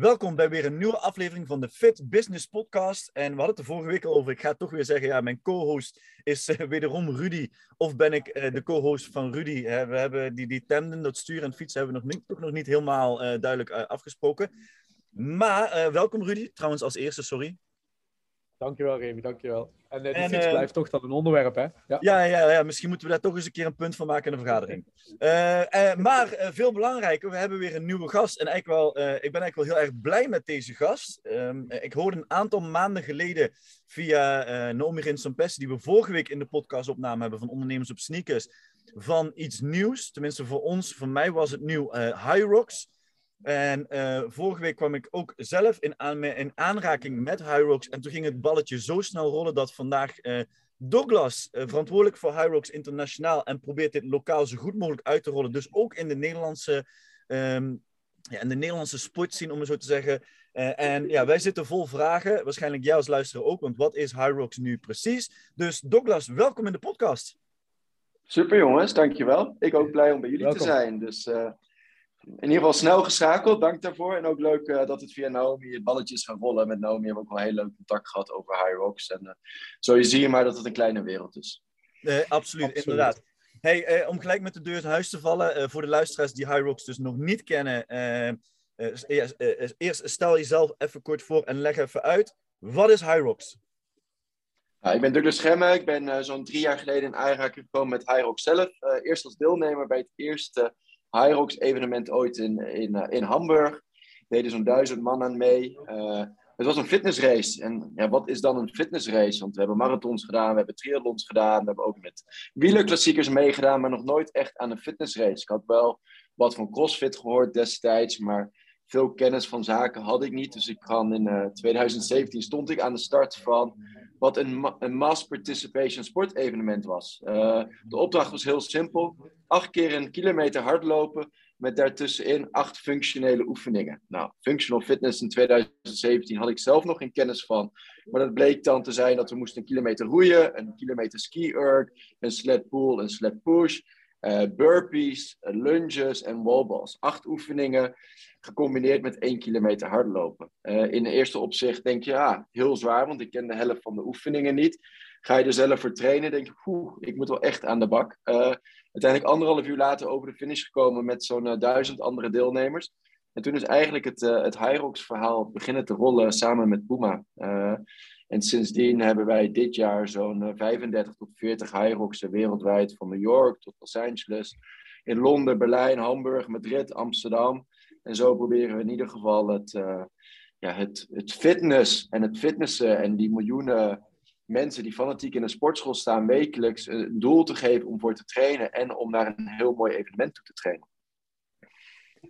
Welkom bij weer een nieuwe aflevering van de Fit Business Podcast. En we hadden het de vorige week al over. Ik ga toch weer zeggen, ja, mijn co-host is uh, wederom Rudy. Of ben ik uh, de co-host van Rudy? We hebben die, die tandem, dat sturen en fietsen, hebben we nog niet, toch nog niet helemaal duidelijk afgesproken. Maar welkom Rudy, trouwens als eerste, sorry. Dankjewel Remy, dankjewel. En uh, die en, fiets blijft toch dan een onderwerp, hè? Ja. Ja, ja, ja, misschien moeten we daar toch eens een keer een punt van maken in de vergadering. Uh, uh, maar veel belangrijker, we hebben weer een nieuwe gast. En eigenlijk wel, ik ben eigenlijk wel heel erg blij met deze gast. Um, ik hoorde een aantal maanden geleden via uh, Naomi Rinsampes, die we vorige week in de podcast opname hebben van Ondernemers op Sneakers, van iets nieuws. Tenminste voor ons, voor mij was het nieuw High Rocks. En uh, vorige week kwam ik ook zelf in, aan, in aanraking met Hyrox. En toen ging het balletje zo snel rollen dat vandaag uh, Douglas, uh, verantwoordelijk voor Hyrox Internationaal, en probeert dit lokaal zo goed mogelijk uit te rollen. Dus ook in de Nederlandse, um, ja, in de Nederlandse sportscene, om het zo te zeggen. en ja, wij zitten vol vragen. Waarschijnlijk jij als luisteraar ook, want wat is Hyrox nu precies? Dus Douglas, welkom in de podcast. Super jongens, dankjewel. Ik ook blij om bij jullie welkom. te zijn. Dus in ieder geval snel geschakeld, dank daarvoor. En ook leuk uh, dat het via Naomi het balletje is gaan rollen. Met Naomi hebben we ook wel heel leuk contact gehad over High Rocks. En uh, zo zie je maar dat het een kleeine wereld is. Uh, absoluut, absoluut, inderdaad. Hey, om gelijk met de deur in huis te vallen, voor de luisteraars die High Rocks dus nog niet kennen. eerst stel jezelf even kort voor en leg even uit. Wat is High Rocks? Ja, ik ben Douglas Schemme. Ik ben zo'n drie jaar geleden in aanraking gekomen met High Rocks zelf. eerst als deelnemer bij het eerste Hyrox evenement ooit in, in, eh, in Hamburg. Deden zo'n duizend man aan mee. Uh, het was een fitnessrace. En ja, wat is dan een fitnessrace? Want we hebben marathons gedaan, we hebben triathlons gedaan, we hebben ook met wielerklassiekers meegedaan, maar nog nooit echt aan een fitnessrace. Ik had wel wat van CrossFit gehoord destijds, maar veel kennis van zaken had ik niet. Dus ik kan in uh, 2017 stond ik aan de start van wat een, een mass participation sportevenement was. Uh, de opdracht was heel simpel. Acht keer een kilometer hardlopen met daartussenin acht functionele oefeningen. Nou, functional fitness in 2017 had ik zelf nog geen kennis van. Maar dat bleek dan te zijn dat we moesten een kilometer roeien, een kilometer ski-erg, een sled pull, een sled push, burpees, uh, lunges en wallballs. Acht oefeningen gecombineerd met één kilometer hardlopen. Uh, in de eerste opzicht denk je, ja, heel zwaar, want ik ken de helft van de oefeningen niet. Ga je er zelf voor trainen, denk je, poeh, ik moet wel echt aan de bak. Uiteindelijk anderhalf uur later over de finish gekomen met zo'n duizend andere deelnemers. En toen is eigenlijk het, het Hyrox verhaal beginnen te rollen samen met Puma. En sindsdien hebben wij dit jaar zo'n 35 tot 40 Hyroxen wereldwijd, van New York tot Los Angeles. In Londen, Berlijn, Hamburg, Madrid, Amsterdam. En zo proberen we in ieder geval het, uh, ja, het, het fitness en het fitnessen en die miljoenen mensen die fanatiek in een sportschool staan wekelijks een doel te geven om voor te trainen en om naar een heel mooi evenement toe te trainen.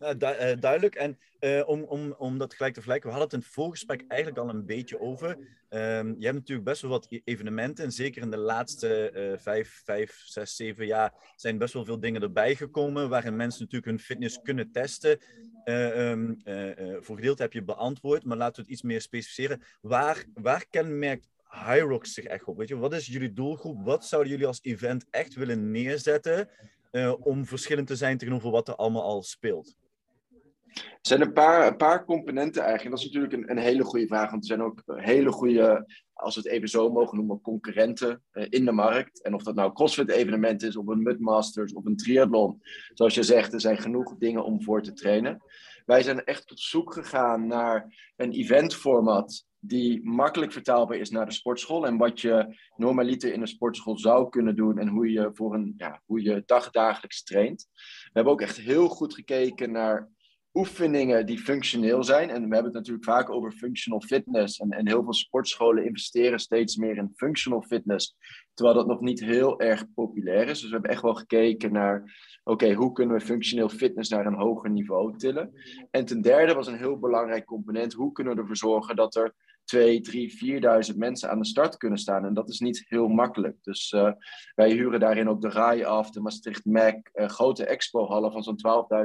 Uh, du uh, duidelijk. En uh, om, om, om dat gelijk te vergelijken, we hadden het in het voorgesprek eigenlijk al een beetje over. Um, je hebt natuurlijk best wel wat e-, evenementen. En zeker in de laatste vijf, vijf, zes, zeven jaar zijn best wel veel dingen erbij gekomen. Waarin mensen natuurlijk hun fitness kunnen testen. Um, voor gedeelte heb je beantwoord, maar laten we het iets meer specificeren. Waar, waar kenmerkt Hyrox zich echt op? Weet je, wat is jullie doelgroep? Wat zouden jullie als event echt willen neerzetten? om verschillend te zijn tegenover wat er allemaal al speelt? Er zijn een paar, een paar componenten eigenlijk. Dat is natuurlijk een, een hele goede vraag. Want er zijn ook hele goede, als we het even zo mogen noemen, concurrenten uh, in de markt. En of dat nou CrossFit-evenement is, of een Mudmasters, of een triathlon. Zoals je zegt, er zijn genoeg dingen om voor te trainen. Wij zijn echt op zoek gegaan naar een eventformat die makkelijk vertaalbaar is naar de sportschool. En wat je normaliter in een sportschool zou kunnen doen en hoe je, voor een, ja, hoe je dagdagelijks traint. We hebben ook echt heel goed gekeken naar oefeningen die functioneel zijn. En we hebben het natuurlijk vaak over functional fitness. En, heel veel sportscholen investeren steeds meer in functional fitness. Terwijl dat nog niet heel erg populair is. Dus we hebben echt wel gekeken naar, oké, hoe kunnen we functioneel fitness naar een hoger niveau tillen? En ten derde was een heel belangrijk component, hoe kunnen we ervoor zorgen dat er 2, 3, 4.000 mensen aan de start kunnen staan. En dat is niet heel makkelijk. Dus uh, wij huren daarin ook de RAI af, de Maastricht Mac, uh, grote expohallen van zo'n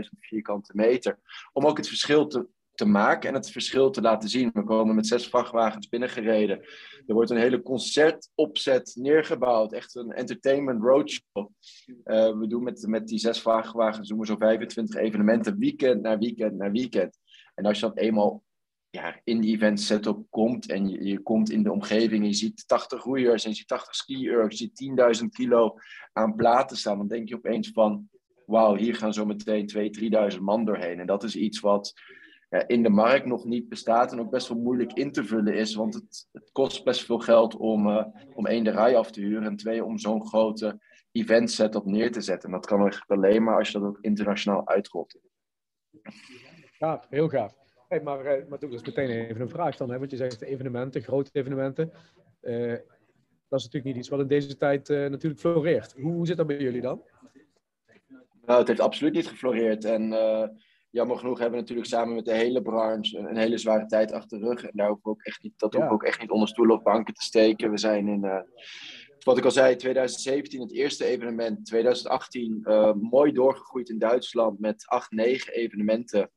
12.000 vierkante meter. Om ook het verschil te, te maken en het verschil te laten zien. We komen met zes vrachtwagens binnengereden. Er wordt een hele concertopzet neergebouwd. Echt een entertainment roadshow. Uh, we doen met, met die zes vrachtwagens doen zo'n 25 evenementen, weekend na weekend na weekend. En als je dan eenmaal ja, in die event setup komt en je, je komt in de omgeving en je ziet 80 roeiers en je ziet 80 skiers, je ziet 10.000 kilo aan platen staan, dan denk je opeens van, wauw, hier gaan zo meteen 2.000, 3.000 man doorheen. En dat is iets wat in de markt nog niet bestaat en ook best wel moeilijk in te vullen is, want het, het kost best veel geld om, uh, om één de rij af te huren en twee om zo'n grote event setup neer te zetten. En dat kan eigenlijk alleen maar als je dat ook internationaal uitrolt. Gaaf, heel gaaf. Hey, maar, uh, maar is meteen even een vraag dan, hè? want je zegt evenementen, grote evenementen. Uh, dat is natuurlijk niet iets wat in deze tijd uh, natuurlijk floreert. Hoe, hoe, zit dat bij jullie dan? Nou, het heeft absoluut niet gefloreerd. En jammer genoeg hebben we natuurlijk samen met de hele branche een, een, hele zware tijd achter de rug. En daar hoeven we ook echt niet, dat hoeven we ook echt niet onder stoelen of banken te steken. We zijn in, wat ik al zei, 2017 het eerste evenement. 2018 mooi doorgegroeid in Duitsland met acht, negen evenementen.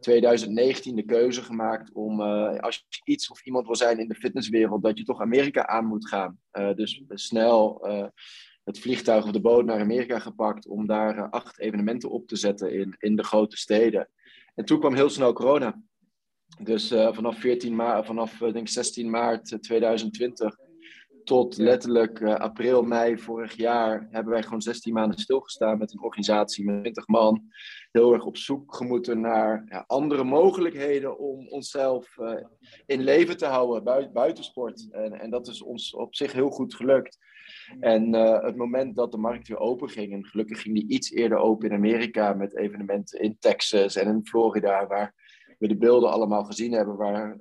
2019 de keuze gemaakt om, uh, als je iets of iemand wil zijn in de fitnesswereld, dat je toch Amerika aan moet gaan. Uh, dus snel uh, het vliegtuig of de boot naar Amerika gepakt om daar acht evenementen op te zetten in, in de grote steden. En toen kwam heel snel corona. Dus vanaf, 14 maart, vanaf denk 16 maart 2020 tot letterlijk april, mei vorig jaar hebben wij gewoon 16 maanden stilgestaan met een organisatie met 20 man. Heel erg op zoek gemoeten naar ja, andere mogelijkheden om onszelf uh, in leven te houden buiten, buitensport. En, en dat is ons op zich heel goed gelukt. En uh, het moment dat de markt weer open ging, en gelukkig ging die iets eerder open in Amerika met evenementen in Texas en in Florida, waar we de beelden allemaal gezien hebben, waar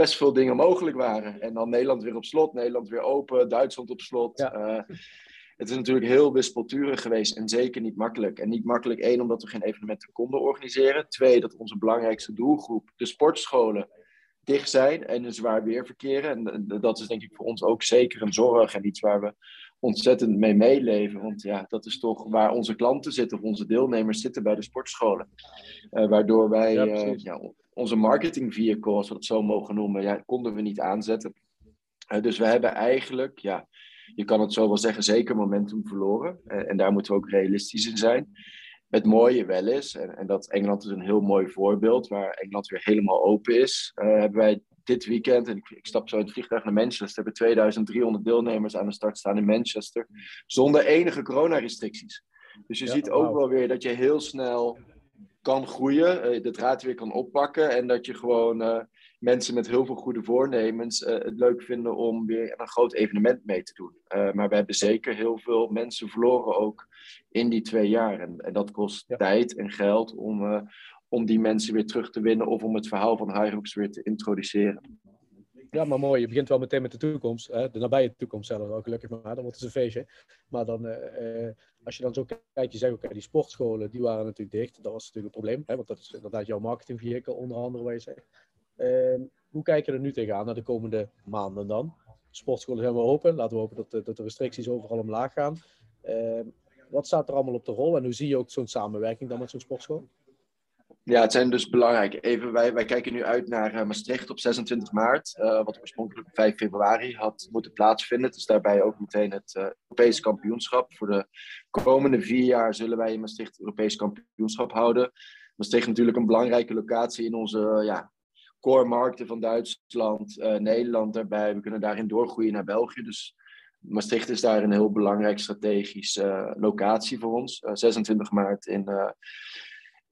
best veel dingen mogelijk waren. En dan Nederland weer op slot, Nederland weer open, Duitsland op slot. Ja. Uh, het is natuurlijk heel wispelturig geweest en zeker niet makkelijk. En niet makkelijk, één, omdat we geen evenementen konden organiseren. Twee, dat onze belangrijkste doelgroep, de sportscholen, dicht zijn en een zwaar weer verkeren. En dat is denk ik voor ons ook zeker een zorg en iets waar we ontzettend mee meeleven. Want ja, dat is toch waar onze klanten zitten, of onze deelnemers zitten bij de sportscholen. Uh, waardoor wij ja, uh, ja, onze marketing vehicle, als we het zo mogen noemen, ja, konden we niet aanzetten. Uh, dus we hebben eigenlijk, ja, je kan het zo wel zeggen, zeker momentum verloren. en daar moeten we ook realistisch in zijn. Het mooie wel is, en, en, dat Engeland is een heel mooi voorbeeld, waar Engeland weer helemaal open is, hebben wij dit weekend, en ik, ik, stap zo in het vliegtuig naar Manchester, hebben 2300 deelnemers aan de start staan in Manchester, zonder enige coronarestricties. Dus je ziet ook wel weer dat je heel snel kan groeien, uh, de draad weer kan oppakken en dat je gewoon uh, mensen met heel veel goede voornemens uh, het leuk vinden om weer een groot evenement mee te doen. maar we hebben zeker heel veel mensen verloren ook in die twee jaar. En, en dat kost ja. tijd en geld om, om die mensen weer terug te winnen of om het verhaal van Hyrox weer te introduceren. Ja, maar mooi. Je begint wel meteen met de toekomst. Hè? De nabije toekomst zelf ook, gelukkig maar. Dan wordt het een feestje. Maar dan, als je dan zo kijkt, je zegt, oké, die sportscholen, die waren natuurlijk dicht. Dat was natuurlijk een probleem. Hè? Want dat is inderdaad jouw marketingvehikel, onder andere, waar je zegt. Uh, hoe kijk je er nu tegenaan, naar de komende maanden dan? Sportscholen zijn weer open. Laten we hopen dat, dat de restricties overal omlaag gaan. Uh, wat staat er allemaal op de rol? En hoe zie je ook zo'n samenwerking dan met zo'n sportschool? Ja, het zijn dus belangrijk. Even, wij, wij kijken nu uit naar uh, Maastricht op 26 maart, uh, wat oorspronkelijk op 5 februari had moeten plaatsvinden. Dus daarbij ook meteen het uh, Europese kampioenschap. Voor de komende vier jaar zullen wij in Maastricht het Europese kampioenschap houden. Maastricht natuurlijk een belangrijke locatie in onze ja, core markten van Duitsland, Nederland daarbij. We kunnen daarin doorgroeien naar België. Dus Maastricht is daar een heel belangrijk strategische locatie voor ons. 26 maart in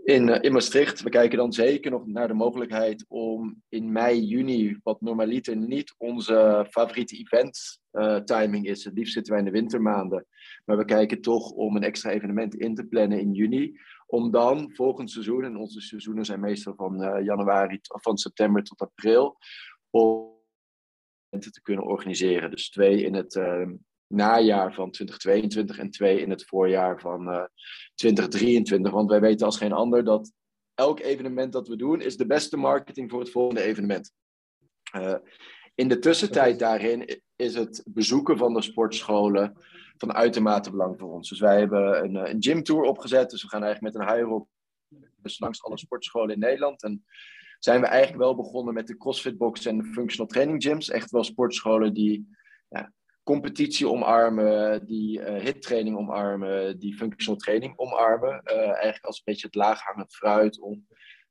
in, in Maastricht. We kijken dan zeker nog naar de mogelijkheid om in mei, juni, wat normaliter niet onze favoriete event timing is. Het liefst zitten wij in de wintermaanden. Maar we kijken toch om een extra evenement in te plannen in juni. Om dan volgend seizoen, en onze seizoenen zijn meestal van uh, januari van september tot april, om te kunnen organiseren. Dus twee in het najaar van 2022 en twee in het voorjaar van uh, eh, 2023. Want wij weten als geen ander dat elk evenement dat we doen is de beste marketing voor het volgende evenement. Uh, in de tussentijd daarin is het bezoeken van de sportscholen van uitermate belang voor ons. Dus wij hebben een, een gymtour opgezet. Dus we gaan eigenlijk met een high dus langs alle sportscholen in Nederland. En zijn we eigenlijk wel begonnen met de CrossFit box en de functional training gyms. Echt wel sportscholen die ja, competitie omarmen, die uh, hittraining omarmen, die functional training omarmen. Uh, eigenlijk als een beetje het laaghangend fruit om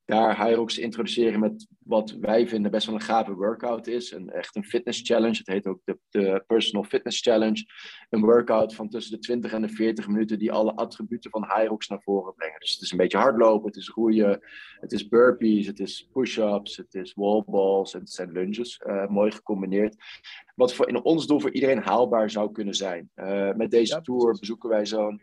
daar Hyrox introduceren met wat wij vinden best wel een gave workout is. Een, echt een fitness challenge. Het heet ook de, de Personal Fitness Challenge. Een workout van tussen de 20 en de 40 minuten die alle attributen van Hyrox naar voren brengen. Dus het is een beetje hardlopen, het is roeien, het is burpees, het is push-ups, het is wallballs en het zijn lunges. Uh, mooi gecombineerd. Wat voor, in ons doel voor iedereen haalbaar zou kunnen zijn. Uh, met deze tour bezoeken wij zo'n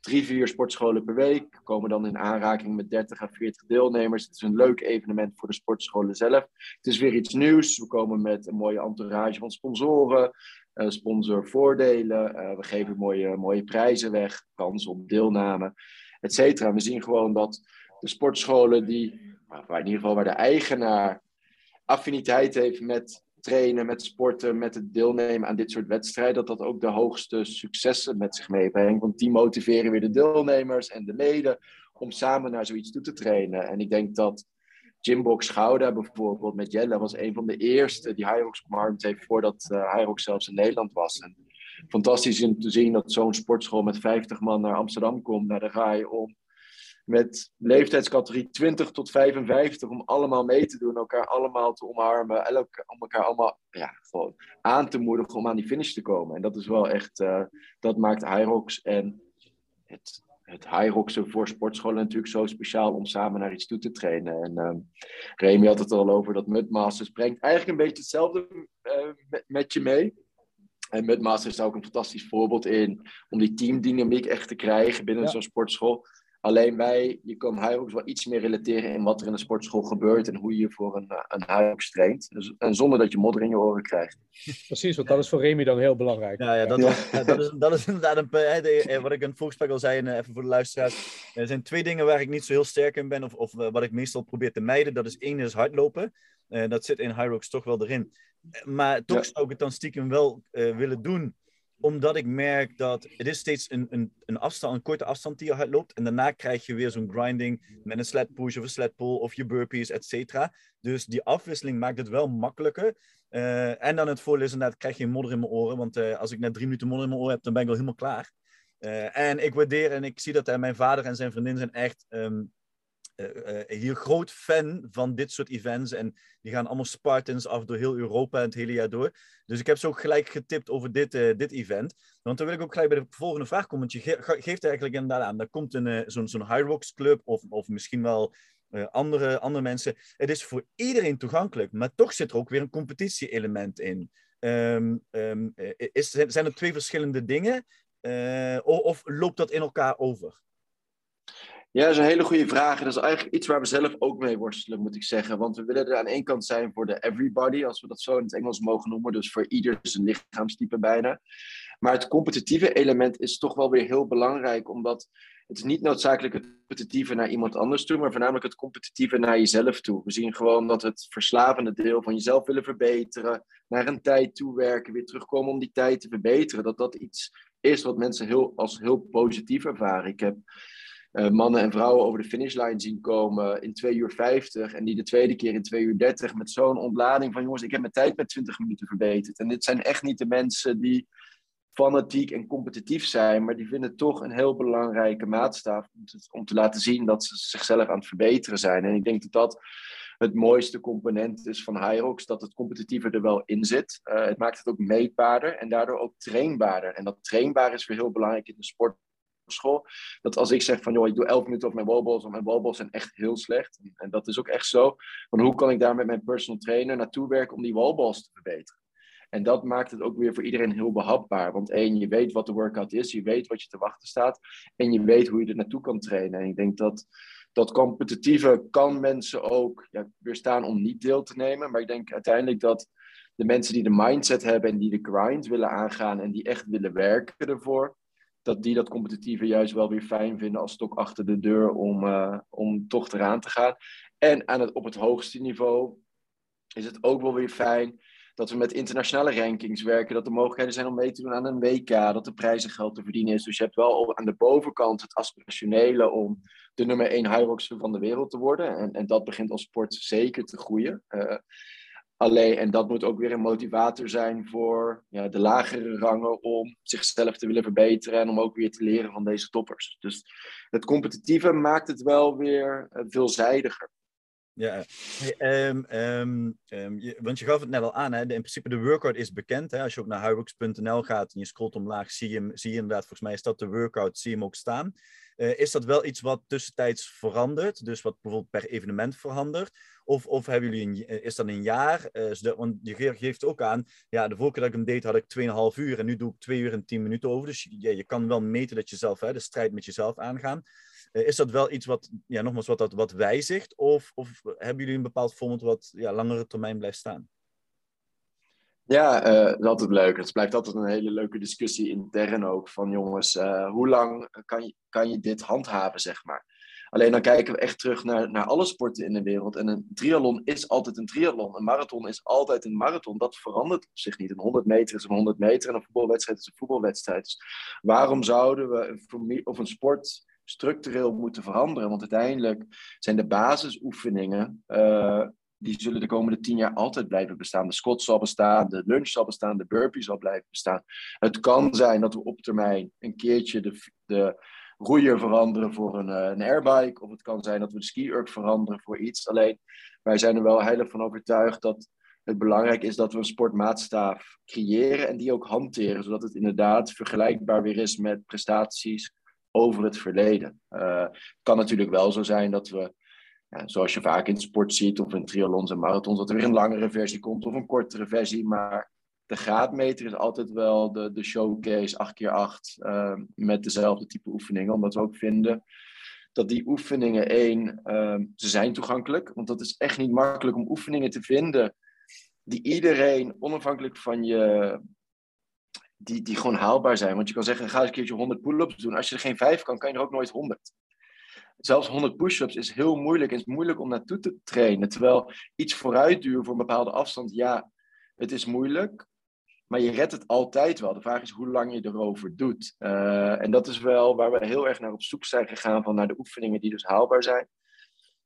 drie, vier sportscholen per week. Komen dan in aanraking met 30 à 40 deelnemers. Het is een leuk evenement voor de sportscholen zelf. Het is weer iets nieuws. We komen met een mooie entourage van sponsoren, uh, sponsorvoordelen. Uh, we geven mooie, mooie prijzen weg, kans op deelname, et cetera. We zien gewoon dat de sportscholen die, in ieder geval waar de eigenaar affiniteit heeft met trainen, met sporten, met het deelnemen aan dit soort wedstrijden, dat dat ook de hoogste successen met zich meebrengt. Want die motiveren weer de deelnemers en de leden om samen naar zoiets toe te trainen. En ik denk dat Gymbox Gouda bijvoorbeeld met Jelle was een van de eerste die Hyrox omarmd heeft voordat uh, Hyrox zelfs in Nederland was. En fantastisch om te zien dat zo'n sportschool met 50 man naar Amsterdam komt, naar de RAI, om met leeftijdscategorie 20 tot 55 om allemaal mee te doen, elkaar allemaal te omarmen en om elkaar allemaal ja, gewoon aan te moedigen om aan die finish te komen. En dat is wel echt, uh, dat maakt Hyrox en het, het Hyroxen voor sportscholen natuurlijk zo speciaal om samen naar iets toe te trainen. En uh, Remy had het al over dat Mudmasters brengt eigenlijk een beetje hetzelfde uh, met, met je mee. En Mudmasters is ook een fantastisch voorbeeld in om die teamdynamiek echt te krijgen binnen zo'n sportschool. Alleen wij, je kan Hyrox wel iets meer relateren in wat er in de sportschool gebeurt en hoe je voor een, eh, een Hyrox traint. Dus, en zonder dat je modder in je oren krijgt. Precies, want dat is voor Remy dan heel belangrijk. Ja, ja, dat, ja. dat, is, dat is inderdaad een, eh, wat ik in het voorgesprek al zei, eh, even voor de luisteraars. Er zijn twee dingen waar ik niet zo heel sterk in ben, of, of wat ik meestal probeer te mijden. Dat is één is hardlopen. Uh, dat zit in Hyrox toch wel erin. Maar toch zou ik het dan stiekem wel uh, willen doen omdat ik merk dat het is steeds een, een, een afstand, een korte afstand die je loopt. En daarna krijg je weer zo'n grinding met een sled push of een sled pull of je burpees, et cetera. Dus die afwisseling maakt het wel makkelijker. Uh, en dan het voordeel is inderdaad, krijg je modder in mijn oren. Want uh, als ik net drie minuten modder in mijn oren heb, dan ben ik wel helemaal klaar. Uh, en ik waardeer en ik zie dat mijn vader en zijn vriendin zijn echt um, uh, hier groot fan van dit soort events. En die gaan allemaal Spartans af door heel Europa het hele jaar door. Dus ik heb ze ook gelijk getipt over dit, uh, dit event. Want dan wil ik ook gelijk bij de volgende vraag komen. Want je ge geeft eigenlijk inderdaad aan, daar komt zo'n zo'n High Club of, of misschien wel andere, andere mensen. Het is voor iedereen toegankelijk, maar toch zit er ook weer een competitie-element in. Um, um, is, zijn er twee verschillende dingen? of loopt dat in elkaar over? Ja, dat is een hele goede vraag. En dat is eigenlijk iets waar we zelf ook mee worstelen, moet ik zeggen. Want we willen er aan één kant zijn voor de everybody, als we dat zo in het Engels mogen noemen. Dus voor ieder zijn lichaamstype bijna. Maar het competitieve element is toch wel weer heel belangrijk, omdat het is niet noodzakelijk het competitieve naar iemand anders toe, maar voornamelijk het competitieve naar jezelf toe. We zien gewoon dat het verslavende deel van jezelf willen verbeteren, naar een tijd toe werken, weer terugkomen om die tijd te verbeteren, dat dat iets is wat mensen heel, als heel positief ervaren. Ik heb mannen en vrouwen over de finishlijn zien komen in 2 uur 50 en die de tweede keer in 2 uur 30 met zo'n ontlading van jongens, ik heb mijn tijd met 20 minuten verbeterd. En dit zijn echt niet de mensen die fanatiek en competitief zijn, maar die vinden toch een heel belangrijke maatstaf om te, om te laten zien dat ze zichzelf aan het verbeteren zijn. En ik denk dat dat het mooiste component is van Hyrox, dat het competitieve er wel in zit. Uh, het maakt het ook meetbaarder en daardoor ook trainbaarder. En dat trainbaar is weer heel belangrijk in de sport school. Dat als ik zeg van, joh, ik doe 11 minuten op mijn wallballs, want mijn wallballs zijn echt heel slecht. En dat is ook echt zo. Want hoe kan ik daar met mijn personal trainer naartoe werken om die wallballs te verbeteren? En dat maakt het ook weer voor iedereen heel behapbaar. Want één, je weet wat de workout is, je weet wat je te wachten staat. En je weet hoe je er naartoe kan trainen. En ik denk dat dat competitieve kan mensen ook ja, weerstaan om niet deel te nemen. Maar ik denk uiteindelijk dat de mensen die de mindset hebben en die de grind willen aangaan en die echt willen werken ervoor, dat die dat competitieve juist wel weer fijn vinden als stok achter de deur om, uh, om toch eraan te gaan. En aan het, op het hoogste niveau is het ook wel weer fijn dat we met internationale rankings werken, dat er mogelijkheden zijn om mee te doen aan een WK, dat er prijzengeld te verdienen is. Dus je hebt wel aan de bovenkant het aspirationele om de nummer 1 highrockster van de wereld te worden. En, en dat begint als sport zeker te groeien. Uh, alleen, en dat moet ook weer een motivator zijn voor ja, de lagere rangen om zichzelf te willen verbeteren en om ook weer te leren van deze toppers. Dus het competitieve maakt het wel weer uh, veelzijdiger. Ja, um, um, je, want je gaf het net al aan, hè? De, in principe de workout is bekend. Hè? Als je ook naar highworks.nl gaat en je scrolt omlaag, zie je, zie je inderdaad, volgens mij is dat de workout, zie je hem ook staan. Uh, is dat wel iets wat tussentijds verandert? Dus wat bijvoorbeeld per evenement verandert? Of, of hebben jullie een, eh, is dat een jaar? Zodat, want je geeft ook aan, ja, de vorige keer dat ik hem deed had ik 2,5 uur en nu doe ik 2 uur en 10 minuten over. Dus ja, je kan wel meten dat je zelf, hè, de strijd met jezelf aangaan. Is dat wel iets wat, ja, nogmaals, wat, wat wijzigt? Of, of hebben jullie een bepaald format wat ja, langere termijn blijft staan? Ja, uh, dat is altijd leuk. Het blijft altijd een hele leuke discussie intern ook. Van jongens, uh, hoe lang kan je, kan je dit handhaven, zeg maar. Alleen dan kijken we echt terug naar, naar alle sporten in de wereld. En een triathlon is altijd een triathlon. Een marathon is altijd een marathon. Dat verandert op zich niet. Een 100 meter is een 100 meter en een voetbalwedstrijd is een voetbalwedstrijd. Dus waarom zouden we een, of een sport structureel moeten veranderen? Want uiteindelijk zijn de basisoefeningen... Uh, die zullen de komende tien jaar altijd blijven bestaan. De squat zal bestaan, de lunch zal bestaan, de burpee zal blijven bestaan. Het kan zijn dat we op termijn een keertje de, de roeier veranderen voor een, eh, een airbike. Of het kan zijn dat we de ski-urk veranderen voor iets. Alleen, wij zijn er wel heilig van overtuigd dat het belangrijk is dat we een sportmaatstaaf creëren en die ook hanteren, zodat het inderdaad vergelijkbaar weer is met prestaties over het verleden. Uh, het kan natuurlijk wel zo zijn dat we zoals je vaak in sport ziet, of in triathlons en marathons, dat er weer een langere versie komt of een kortere versie. Maar de graadmeter is altijd wel de, de showcase 8x8 uh, met dezelfde type oefeningen. Omdat we ook vinden dat die oefeningen, één, uh, ze zijn toegankelijk. Want dat is echt niet makkelijk om oefeningen te vinden die iedereen onafhankelijk van je, die, die gewoon haalbaar zijn. Want je kan zeggen, ga eens een keertje 100 pull-ups doen. Als je er geen vijf kan, kan je er ook nooit 100 zelfs 100 push-ups is heel moeilijk. Het is moeilijk om naartoe te trainen. Terwijl iets vooruitduwen voor een bepaalde afstand, ja, het is moeilijk. Maar je redt het altijd wel. De vraag is hoe lang je erover doet. Uh, en dat is wel waar we heel erg naar op zoek zijn gegaan. Van naar de oefeningen die dus haalbaar zijn.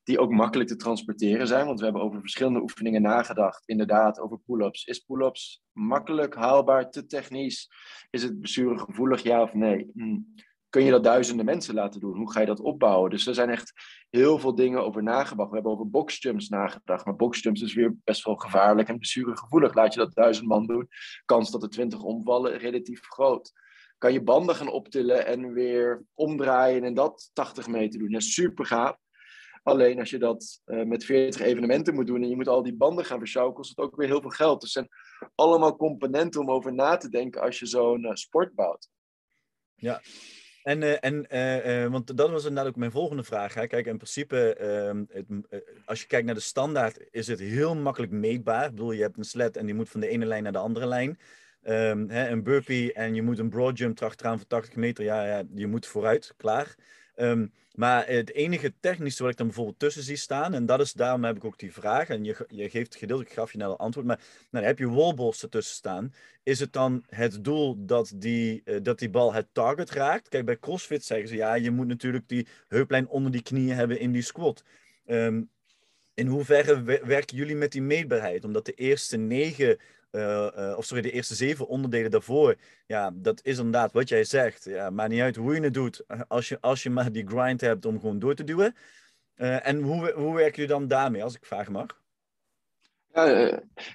Die ook makkelijk te transporteren zijn. Want we hebben over verschillende oefeningen nagedacht. Inderdaad, over pull-ups. Is pull-ups makkelijk, haalbaar, te technisch? Is het gevoelig, ja of nee? Hm kun je dat duizenden mensen laten doen? Hoe ga je dat opbouwen? Dus er zijn echt heel veel dingen over nagedacht. We hebben over boxjumps nagedacht, maar boxjumps is weer best wel gevaarlijk en blessuregevoelig. Laat je dat duizend man doen, kans dat er twintig omvallen relatief groot. Kan je banden gaan optillen en weer omdraaien en dat 80 meter doen? Ja, super gaaf. Alleen als je dat uh, met 40 evenementen moet doen en je moet al die banden gaan versjouwen, kost het ook weer heel veel geld. Dus het zijn allemaal componenten om over na te denken als je zo'n uh, sport bouwt. Ja, en, uh, en uh, uh, want dat was inderdaad ook mijn volgende vraag. Hè. Kijk, in principe, ehm, als je kijkt naar de standaard, is het heel makkelijk meetbaar. Ik bedoel, je hebt een sled en die moet van de ene lijn naar de andere lijn. Um, hè, een burpee en je moet een broad jump erachteraan van 80 meter. Ja, ja, je moet vooruit, klaar. Um, maar het enige technische wat ik dan bijvoorbeeld tussen zie staan, en dat is daarom heb ik ook die vraag, en je, je geeft gedeeltelijk gaf je al antwoord, maar nou, dan heb je wallballs ertussen staan. Is het dan het doel dat die, uh, dat die bal het target raakt? Kijk, bij CrossFit zeggen ze ja, je moet natuurlijk die heuplijn onder die knieën hebben in die squat. Um, in hoeverre werken jullie met die meetbaarheid? Omdat de eerste negen uh, uh, of sorry, de eerste zeven onderdelen daarvoor, ja, dat is inderdaad wat jij zegt. Ja, maakt niet uit hoe je het doet, eh, als je, als je maar die grind hebt om gewoon door te duwen. Uh, en hoe, hoe werken jullie dan daarmee, als ik vragen mag?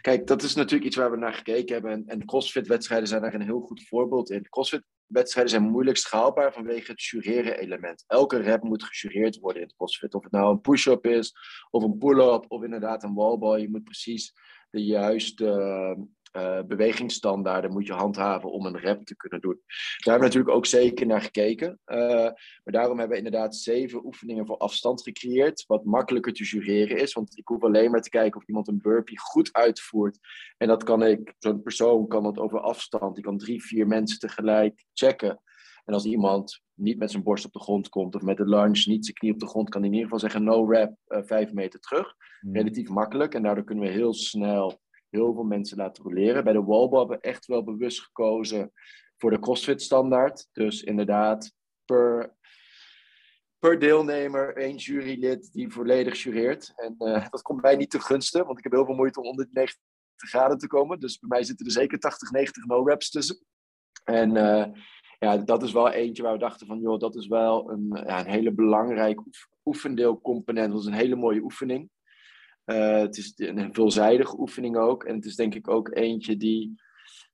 Kijk, dat is natuurlijk iets waar we naar gekeken hebben. En, en CrossFit-wedstrijden zijn daar een heel goed voorbeeld in. CrossFit-wedstrijden zijn moeilijk schaalbaar vanwege het jureren-element. Elke rep moet gejureerd worden in het CrossFit. Of het nou een push-up is, of een pull-up, of inderdaad een wallball. Je moet precies de juiste uh, bewegingsstandaarden moet je handhaven om een rep te kunnen doen. Daar hebben we natuurlijk ook zeker naar gekeken. Uh, maar daarom hebben we inderdaad zeven oefeningen voor afstand gecreëerd, wat makkelijker te jureren is. Want ik hoef alleen maar te kijken of iemand een burpee goed uitvoert. En dat kan ik, zo'n persoon kan dat over afstand, die kan drie, vier mensen tegelijk checken. En als iemand niet met zijn borst op de grond komt of met de lunge niet zijn knie op de grond, kan hij in ieder geval zeggen no rap, uh, vijf meter terug. Mhm. Relatief makkelijk en daardoor kunnen we heel snel heel veel mensen laten roleren. Bij de wallball hebben we echt wel bewust gekozen voor de CrossFit standaard. Dus inderdaad, per, per deelnemer één jurylid die volledig jureert. En uh, dat komt mij niet te gunsten, want ik heb heel veel moeite om onder de 90 graden te komen. Dus bij mij zitten er zeker 80, 90 no-reps tussen. En uh, ja, dat is wel eentje waar we dachten van, joh, dat is wel een, ja, een hele belangrijke oefendeelcomponent. Dat is een hele mooie oefening. Uh, het is een veelzijdige oefening ook. En het is denk ik ook eentje die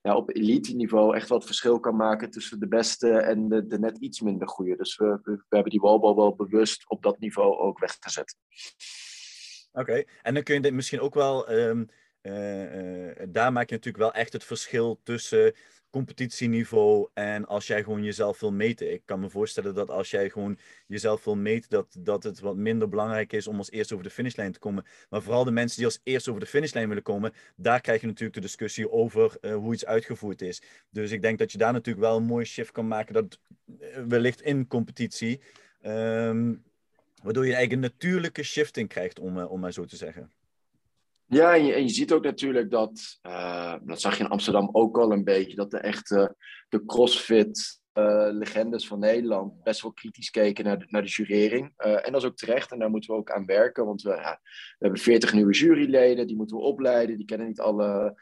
ja, op elite niveau echt wat verschil kan maken tussen de beste en de, net iets minder goede. Dus we, we, hebben die wallball wel bewust op dat niveau ook weggezet. Oké, en dan kun je dit misschien ook wel, um, uh, uh, daar maak je natuurlijk wel echt het verschil tussen competitieniveau en als jij gewoon jezelf wil meten. Ik kan me voorstellen dat als jij gewoon jezelf wil meten, dat, dat het wat minder belangrijk is om als eerste over de finishlijn te komen. Maar vooral de mensen die als eerste over de finishlijn willen komen, daar krijg je natuurlijk de discussie over uh, hoe iets uitgevoerd is. Dus ik denk dat je daar natuurlijk wel een mooie shift kan maken, dat wellicht in competitie. Um, waardoor je eigenlijk een natuurlijke shifting krijgt, om, uh, om maar zo te zeggen. Ja, en je, ziet ook natuurlijk dat, uh, dat zag je in Amsterdam ook al een beetje, dat de echte de crossfit uh, legendes van Nederland best wel kritisch keken naar de, naar de jurering. Uh, en dat is ook terecht en daar moeten we ook aan werken, want we, ja, we hebben 40 nieuwe juryleden, die moeten we opleiden, die kennen niet alle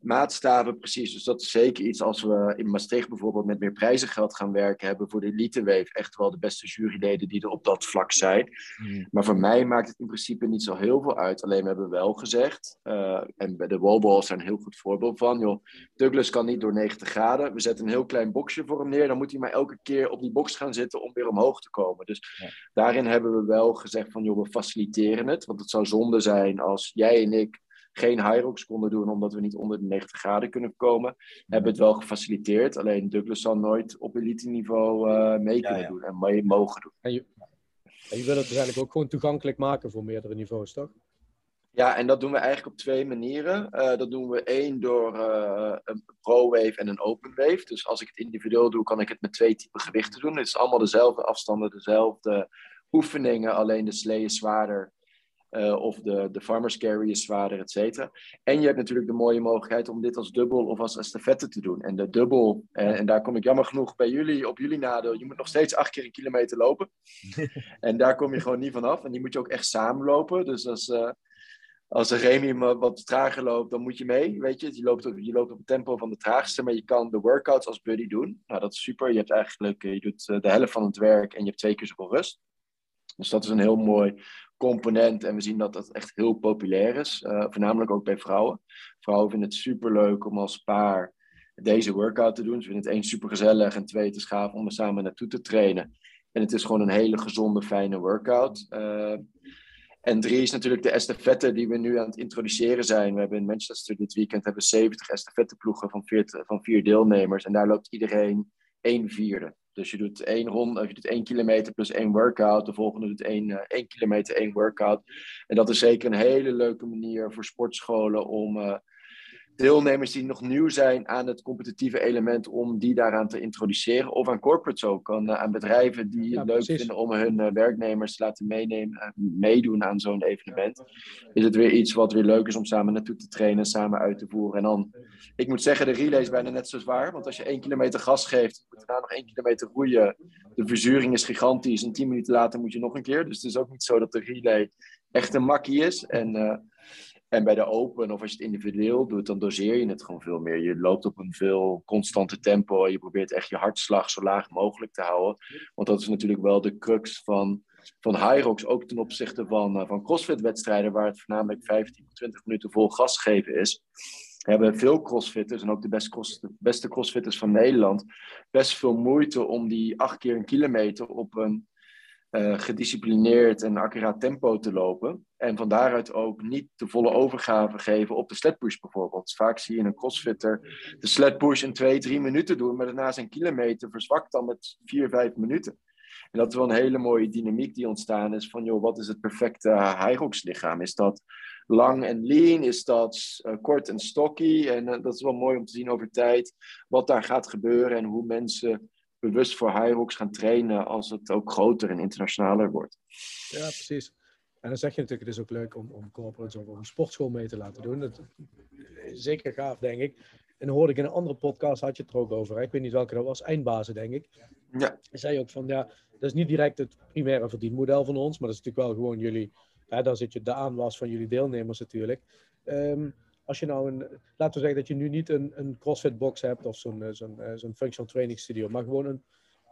maatstaven precies. Dus dat is zeker iets als we in Maastricht bijvoorbeeld met meer prijzengeld gaan werken, hebben voor de eliteweef echt wel de beste juryleden die er op dat vlak zijn. Hmm. Maar voor mij maakt het in principe niet zo heel veel uit. Alleen we hebben wel gezegd, uh, en bij de wallballs zijn een heel goed voorbeeld van, joh, Douglas kan niet door 90 graden. We zetten een heel klein boxje voor hem neer, dan moet hij maar elke keer op die box gaan zitten om weer omhoog te komen. Dus Ja. daarin hebben we wel gezegd van, joh, we faciliteren het. Want het zou zonde zijn als jij en ik geen Hyrox konden doen omdat we niet onder de 90 graden kunnen komen. Hebben het wel gefaciliteerd. Alleen Douglas zal nooit op elite niveau uh, mee Ja, kunnen ja. doen en mee mogen doen. En je, en je wil het dus eigenlijk ook gewoon toegankelijk maken voor meerdere niveaus, toch? Ja, en dat doen we eigenlijk op twee manieren. Uh, dat doen we één door uh, een pro-wave en een open wave. Dus als ik het individueel doe, kan ik het met twee typen gewichten doen. Het is allemaal dezelfde afstanden, dezelfde oefeningen, alleen de slee is zwaarder. Uh, of de, de farmers carry is zwaarder, et cetera. En je hebt natuurlijk de mooie mogelijkheid om dit als dubbel of als estafette te doen. En de dubbel, en, en daar kom ik jammer genoeg bij jullie, op jullie nadeel, je moet nog steeds acht keer een kilometer lopen. en daar kom je gewoon niet vanaf. En die moet je ook echt samen lopen. Dus als, uh, als Remy wat trager loopt, dan moet je mee. Weet je, je loopt, op, je loopt op het tempo van de traagste, maar je kan de workouts als buddy doen. Nou, dat is super. Je hebt eigenlijk, je doet eh, de helft van het werk en je hebt twee keer zoveel rust. Dus dat is een heel mooi component. En we zien dat dat echt heel populair is. Uh, voornamelijk ook bij vrouwen. Vrouwen vinden het super leuk om als paar deze workout te doen. Ze vinden het één super gezellig en twee te schaaf om er samen naartoe te trainen. En het is gewoon een hele gezonde, fijne workout. Uh, en drie is natuurlijk de estafette die we nu aan het introduceren zijn. We hebben in Manchester dit weekend hebben 70 estafetteploegen van vier, van vier deelnemers. En daar loopt iedereen één vierde. Dus je doet één ronde, je doet één kilometer plus één workout. De volgende doet één, uh, één kilometer, één workout. En dat is zeker een hele leuke manier voor sportscholen om uh, deelnemers die nog nieuw zijn aan het competitieve element, om die daaraan te introduceren. Of aan corporates ook, aan, uh, aan bedrijven die het leuk precies. vinden om hun werknemers te laten meenemen, meedoen aan zo'n evenement. Is het weer iets wat weer leuk is om samen naartoe te trainen, samen uit te voeren. En dan, ik moet zeggen, de relay is bijna net zo zwaar. Want als je één kilometer gas geeft, moet je daarna nog één kilometer roeien. De verzuring is gigantisch. En tien minuten later moet je nog een keer. Dus het is ook niet zo dat de relay echt een makkie is. En, uh, en bij de open, of als je het individueel doet, dan doseer je het gewoon veel meer. Je loopt op een veel constante tempo. Je probeert echt je hartslag zo laag mogelijk te houden. Want dat is natuurlijk wel de crux van, van Hyrox. Ook ten opzichte van, uh, van CrossFit-wedstrijden, waar het voornamelijk 15 tot 20 minuten vol gas geven is hebben veel crossfitters en ook de best beste crossfitters van Nederland best veel moeite om die acht keer een kilometer op een uh, gedisciplineerd en accuraat tempo te lopen. En van daaruit ook niet de volle overgave geven op de sledpush bijvoorbeeld. Vaak zie je een crossfitter de sledpush in twee, drie minuten doen, maar daarna zijn kilometer verzwakt dan met vier, vijf minuten. En dat is wel een hele mooie dynamiek die ontstaan is van, joh, wat is het perfecte Hyrox lichaam? Is dat lang en lean? Is dat uh, kort en stocky? En uh, dat is wel mooi om te zien over tijd wat daar gaat gebeuren en hoe mensen bewust voor Hyrox gaan trainen als het ook groter en internationaler wordt. Ja, precies. En dan zeg je natuurlijk, het is ook leuk om, om corporates of een sportschool mee te laten doen. Dat is zeker gaaf, denk ik. En dan hoorde ik in een andere podcast, had je het er ook over. Hè? Ik weet niet welke dat was, Eindbazen, denk ik. Ja. zei ook van, ja, dat is niet direct het primaire verdienmodel van ons, maar dat is natuurlijk wel gewoon jullie, hè, daar zit je de aanwas van jullie deelnemers natuurlijk. Ehm, als je nou een, laten we zeggen dat je nu niet een, een CrossFit box hebt of zo'n zo'n zo'n functional training studio, maar gewoon een,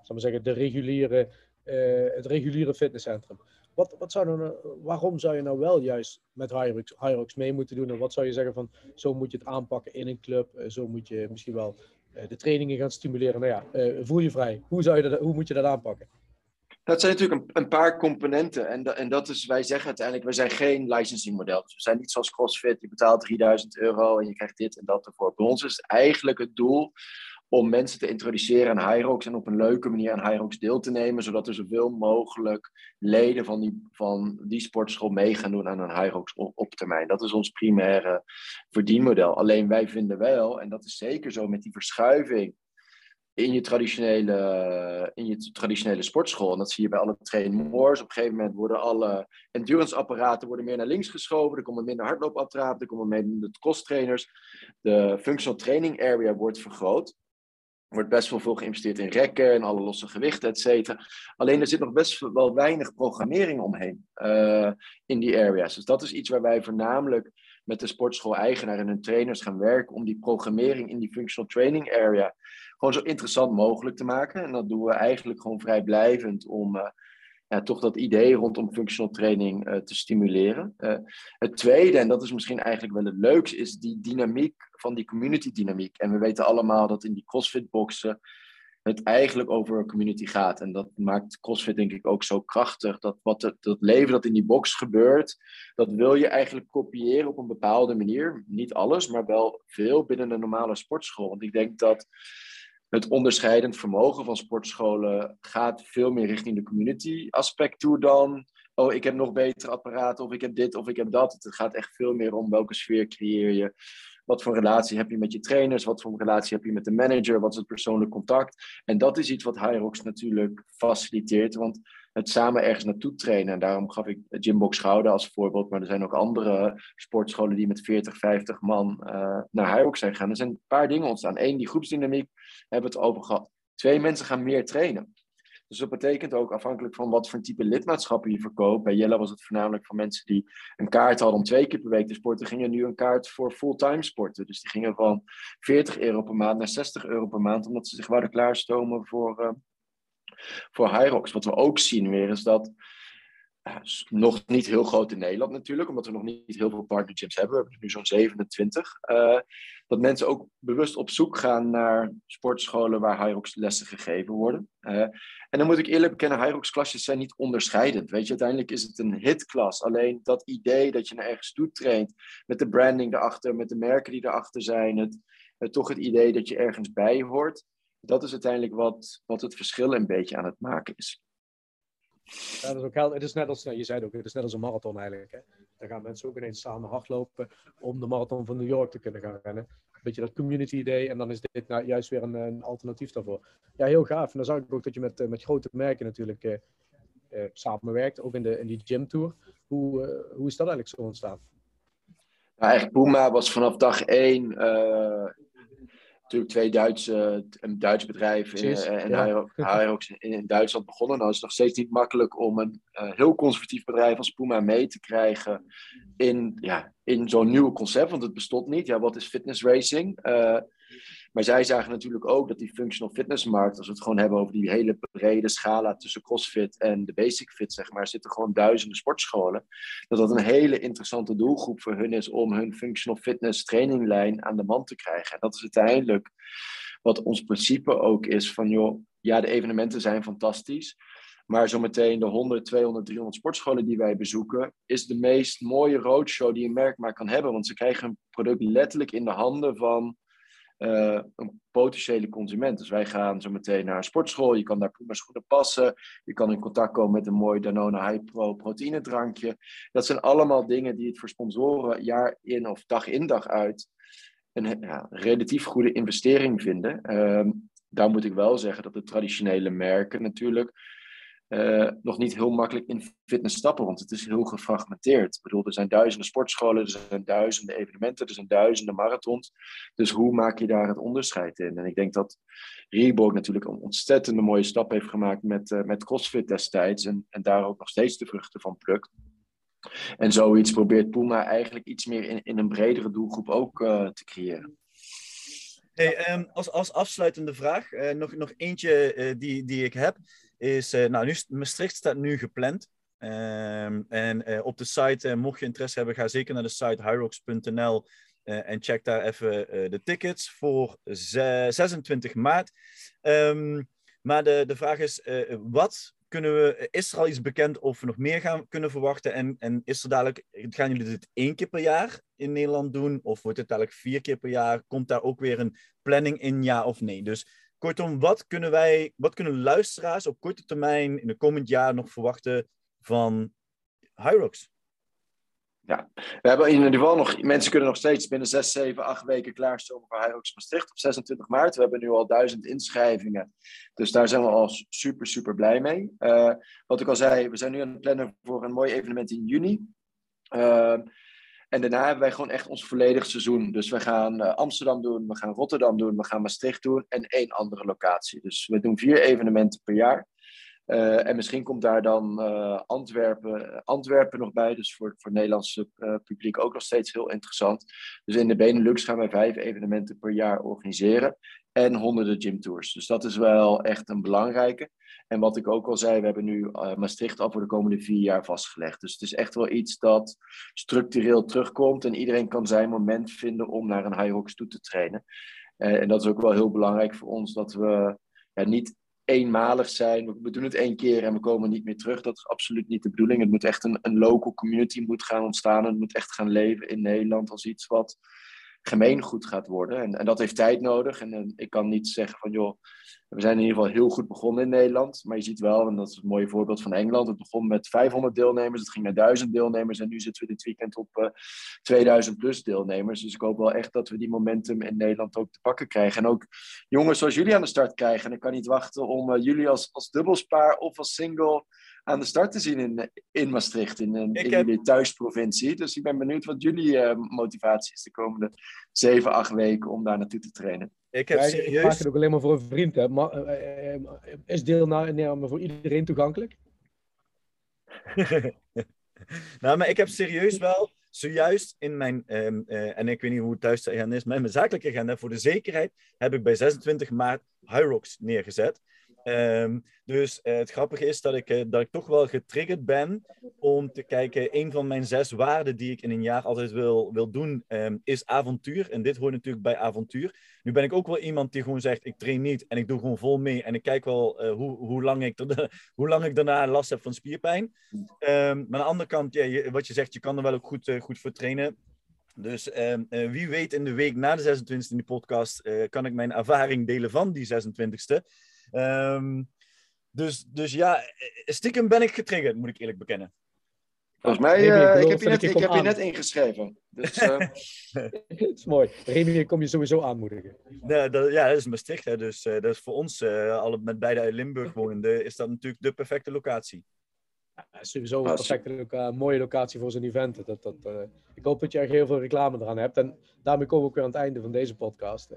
zal maar zeggen, de reguliere, uh, het reguliere fitnesscentrum. Wat, wat zou dan, waarom zou je nou wel juist met Hyrox mee moeten doen? En wat zou je zeggen van, zo moet je het aanpakken in een club, zo moet je misschien wel de trainingen gaan stimuleren? Nou ja, voel je vrij. Hoe, zou je dat, hoe moet je dat aanpakken? Dat zijn natuurlijk een, een paar componenten. En, en dat is, wij zeggen uiteindelijk, we zijn geen licensing model. Dus we zijn niet zoals CrossFit, je betaalt 3000 euro en je krijgt dit en dat ervoor. Bij ons is eigenlijk het doel om mensen te introduceren aan Hyrox en op een leuke manier aan Hyrox deel te nemen, zodat er zoveel mogelijk leden van die, van die sportschool mee gaan doen aan een Hyrox op, op termijn. Dat is ons primaire verdienmodel. Alleen wij vinden wel, en dat is zeker zo met die verschuiving in je traditionele, in je traditionele sportschool. En dat zie je bij alle trainmoors. Op een gegeven moment worden alle endurance-apparaten worden meer naar links geschoven. Er komen minder hardloopapparaten, er komen minder trainers. De functional training area wordt vergroot. Er wordt best wel veel geïnvesteerd in rekken en alle losse gewichten, et cetera. Alleen er zit nog best wel weinig programmering omheen uh, in die areas. Dus dat is iets waar wij voornamelijk met de sportschool-eigenaar en hun trainers gaan werken om die programmering in die functional training area gewoon zo interessant mogelijk te maken. En dat doen we eigenlijk gewoon vrijblijvend om uh, ja, toch dat idee rondom functional training uh, te stimuleren. Uh, het tweede, en dat is misschien eigenlijk wel het leukste, is die dynamiek van die community dynamiek. En we weten allemaal dat in die CrossFit boxen het eigenlijk over community gaat. En dat maakt CrossFit denk ik ook zo krachtig. Dat wat het, dat leven dat in die box gebeurt, dat wil je eigenlijk kopiëren op een bepaalde manier. Niet alles, maar wel veel binnen een normale sportschool. Want ik denk dat het onderscheidend vermogen van sportscholen gaat veel meer richting de community aspect toe dan. Oh, ik heb nog betere apparaten, of ik heb dit, of ik heb dat. Het gaat echt veel meer om welke sfeer creëer je. Wat voor relatie heb je met je trainers? Wat voor relatie heb je met de manager? Wat is het persoonlijk contact? En dat is iets wat Hyrox natuurlijk faciliteert. Want het samen ergens naartoe trainen. En daarom gaf ik Gymbox Gouden als voorbeeld. Maar er zijn ook andere sportscholen die met 40, 50 man uh, naar Hyrox zijn gegaan. Er zijn een paar dingen ontstaan. Eén, die groepsdynamiek hebben we het over gehad. Twee, mensen gaan meer trainen. Dus dat betekent ook afhankelijk van wat voor type lidmaatschappen je verkoopt. Bij Jelle was het voornamelijk van mensen die een kaart hadden om twee keer per week te sporten, gingen nu een kaart voor fulltime sporten. Dus die gingen van 40 euro per maand naar 60 euro per maand, omdat ze zich wilden klaarstomen voor, uh, voor Hyrox. Wat we ook zien weer is dat nog niet heel groot in Nederland natuurlijk, omdat we nog niet heel veel partnerships hebben. We hebben er nu zo'n 27. Uh, dat mensen ook bewust op zoek gaan naar sportscholen waar Hyrox lessen gegeven worden. Uh, en dan moet ik eerlijk bekennen, Hyrox klasjes zijn niet onderscheidend. Weet je, uiteindelijk is het een hitklas. Alleen dat idee dat je naar ergens toe traint, met de branding erachter, met de merken die erachter zijn, het, het toch het idee dat je ergens bij hoort. Dat is uiteindelijk wat, wat het verschil een beetje aan het maken is. Ja, dat is ook heel, het is net als, nou, je zei het ook, het is net als een marathon eigenlijk. Hè. Dan gaan mensen ook ineens samen hardlopen om de marathon van New York te kunnen gaan rennen. Een beetje dat community idee en dan is dit nou juist weer een, een alternatief daarvoor. Ja, heel gaaf. En dan zag ik ook dat je met, eh, met grote merken natuurlijk uh, uh, samenwerkt, ook in, de, in die gym tour. Hoe, uh, hoe is dat eigenlijk zo ontstaan? Nou, eigenlijk Puma was vanaf dag één natuurlijk twee Duitse, een Duits bedrijf in, uh, en ja. In, in, Duitsland begonnen. Nou is het nog steeds niet makkelijk om een uh, heel conservatief bedrijf als Puma mee te krijgen in, ja, in zo'n nieuw concept, want het bestond niet. Ja, wat is fitness racing? Uh, maar zij zagen natuurlijk ook dat die functional fitnessmarkt, als we het gewoon hebben over die hele brede scala tussen CrossFit en de basic fit, zeg maar, zitten gewoon duizenden sportscholen. Dat dat een hele interessante doelgroep voor hun is om hun functional fitness traininglijn aan de man te krijgen. En dat is uiteindelijk wat ons principe ook is van, joh, ja, de evenementen zijn fantastisch. Maar zometeen de 100, 200, 300 sportscholen die wij bezoeken, is de meest mooie roadshow die een merk maar kan hebben. Want ze krijgen hun product letterlijk in de handen van uh, een potentiële consument. Dus wij gaan zo meteen naar een sportschool. Je kan daar prima schoenen passen. Je kan in contact komen met een mooi Danone High Pro proteïnedrankje. Dat zijn allemaal dingen die het voor sponsoren jaar in of dag in dag uit een ja, relatief goede investering vinden. Uh, daar moet ik wel zeggen dat de traditionele merken natuurlijk uh, nog niet heel makkelijk in fitness stappen, want het is heel gefragmenteerd. Ik bedoel, er zijn duizenden sportscholen, er zijn duizenden evenementen, er zijn duizenden marathons. Dus hoe maak je daar het onderscheid in? En ik denk dat Reebok natuurlijk een ontzettende mooie stap heeft gemaakt met, uh, met CrossFit destijds en, en daar ook nog steeds de vruchten van plukt. En zoiets probeert Puma eigenlijk iets meer in, in een bredere doelgroep ook uh, te creëren. Hey, um, als, als afsluitende vraag, nog, nog eentje die, die ik heb is, uh, nou, nu, Maastricht staat nu gepland. Um, en op de site, mocht je interesse hebben, ga zeker naar de site hyrox.nl en check daar even de tickets voor 26 maart. Um, maar de, de vraag is, wat kunnen we, is er al iets bekend of we nog meer gaan kunnen verwachten? En, en is er dadelijk, gaan jullie dit één keer per jaar in Nederland doen? Of wordt het dadelijk vier keer per jaar? Komt daar ook weer een planning in, ja of nee? Dus Kortom, wat kunnen wij, wat kunnen luisteraars op korte termijn in de komend jaar nog verwachten van Hyrox? Ja, we hebben in ieder geval nog, mensen kunnen nog steeds binnen 6, 7, 8 weken klaarstomen voor Hyrox Maastricht op 26 maart. We hebben nu al duizend inschrijvingen, dus daar zijn we al super, super blij mee. Uh, wat ik al zei, we zijn nu aan het plannen voor een mooi evenement in juni. Uh, en daarna hebben wij gewoon echt ons volledig seizoen. Dus we gaan uh, Amsterdam doen, we gaan Rotterdam doen, we gaan Maastricht doen en één andere locatie. Dus we doen vier evenementen per jaar. Uh, en misschien komt daar dan uh, Antwerpen, Antwerpen nog bij. Dus voor, voor het Nederlandse publiek ook nog steeds heel interessant. Dus in de Benelux gaan wij vijf evenementen per jaar organiseren. En honderden gymtours. Dus dat is wel echt een belangrijke. En wat ik ook al zei, we hebben nu Maastricht al voor de komende vier jaar vastgelegd. Dus het is echt wel iets dat structureel terugkomt en iedereen kan zijn moment vinden om naar een Hyrox toe te trainen. En dat is ook wel heel belangrijk voor ons, dat we ja, niet eenmalig zijn. We doen het één keer en we komen niet meer terug. Dat is absoluut niet de bedoeling. Het moet echt een, een local community moet gaan ontstaan. Het moet echt gaan leven in Nederland als iets wat gemeengoed gaat worden. En, en dat heeft tijd nodig. En, ik kan niet zeggen van, joh, we zijn in ieder geval heel goed begonnen in Nederland. Maar je ziet wel, en dat is een mooi voorbeeld van Engeland. Het begon met 500 deelnemers, het ging naar 1000 deelnemers. En nu zitten we dit weekend op uh, eh, 2000 plus deelnemers. Dus ik hoop wel echt dat we die momentum in Nederland ook te pakken krijgen. En ook jongens zoals jullie aan de start krijgen. En ik kan niet wachten om uh, jullie als, als dubbelspaar of als single aan de start te zien in, in Maastricht, in, in, in jullie thuisprovincie. Dus ik ben benieuwd wat jullie uh, motivatie is de komende zeven, acht weken om daar naartoe te trainen. Ik heb serieus... Ik maak het ook alleen maar voor een vriend. Hè. Maar, uh, uh, is deelname voor iedereen toegankelijk? nou, maar ik heb serieus wel zojuist in mijn, um, en ik weet niet hoe het thuis te is, met mijn zakelijke agenda, voor de zekerheid, heb ik bij 26 maart Hyrox neergezet. Um, dus uh, het grappige is dat ik, uh, dat ik toch wel getriggerd ben om te kijken. Een van mijn zes waarden die ik in een jaar altijd wil, wil doen, um, is avontuur. En dit hoort natuurlijk bij avontuur. Nu ben ik ook wel iemand die gewoon zegt: ik train niet en ik doe gewoon vol mee. En ik kijk wel uh, hoe, hoe, lang ik hoe lang ik daarna last heb van spierpijn. Um, maar aan de andere kant, ja, wat je zegt, je kan er wel ook goed, goed voor trainen. Dus wie weet in de week na de 26e in die podcast kan ik mijn ervaring delen van die 26e. Um, dus, dus ja, stiekem ben ik getriggerd, moet ik eerlijk bekennen. Volgens mij, uh, ik heb je net, ik heb je net ingeschreven. Dus, uh... het is mooi. Remy, kom je sowieso aanmoedigen. Ja, dat, ja, dat is Maastricht. Hè. Dus uh, dat is voor ons, alle met beide uit Limburg wonende, is dat natuurlijk de perfecte locatie. Ja, sowieso een perfecte loca mooie locatie voor zo'n event. Dat, dat, ik hoop dat je er heel veel reclame eraan hebt. En daarmee komen we ook weer aan het einde van deze podcast.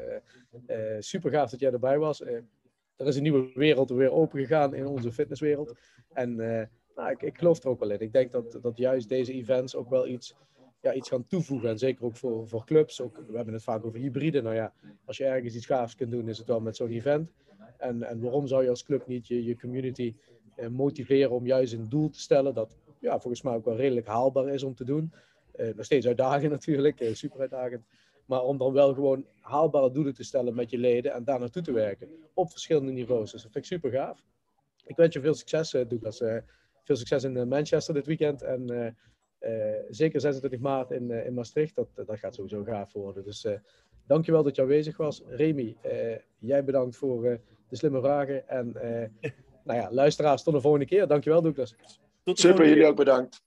super gaaf dat jij erbij was er is een nieuwe wereld weer open gegaan in onze fitnesswereld. En uh, nou, ik, ik, geloof er ook wel in. Ik denk dat, dat juist deze events ook wel iets, ja, iets gaan toevoegen. En zeker ook voor, voor clubs. Ook, we hebben het vaak over hybride. Nou ja, als je ergens iets gaafs kunt doen, is het wel met zo'n event. En, en waarom zou je als club niet je, je community eh, motiveren om juist een doel te stellen dat ja, volgens mij ook wel redelijk haalbaar is om te doen. Uh, nog steeds uitdagend natuurlijk, super uitdagend. Maar om dan wel gewoon haalbare doelen te stellen met je leden en daar naartoe te werken. Op verschillende niveaus. Dus dat vind ik super gaaf. Ik wens je veel succes, uh, Douglas. Uh, veel succes in uh, Manchester dit weekend. En zeker 26 maart in, in Maastricht. Dat, dat gaat sowieso gaaf worden. Dus dankjewel dat je aanwezig was. Remy, jij bedankt voor de slimme vragen. En nou ja, luisteraars, tot de volgende keer. Dankjewel, Douglas. Tot super, jullie ook bedankt.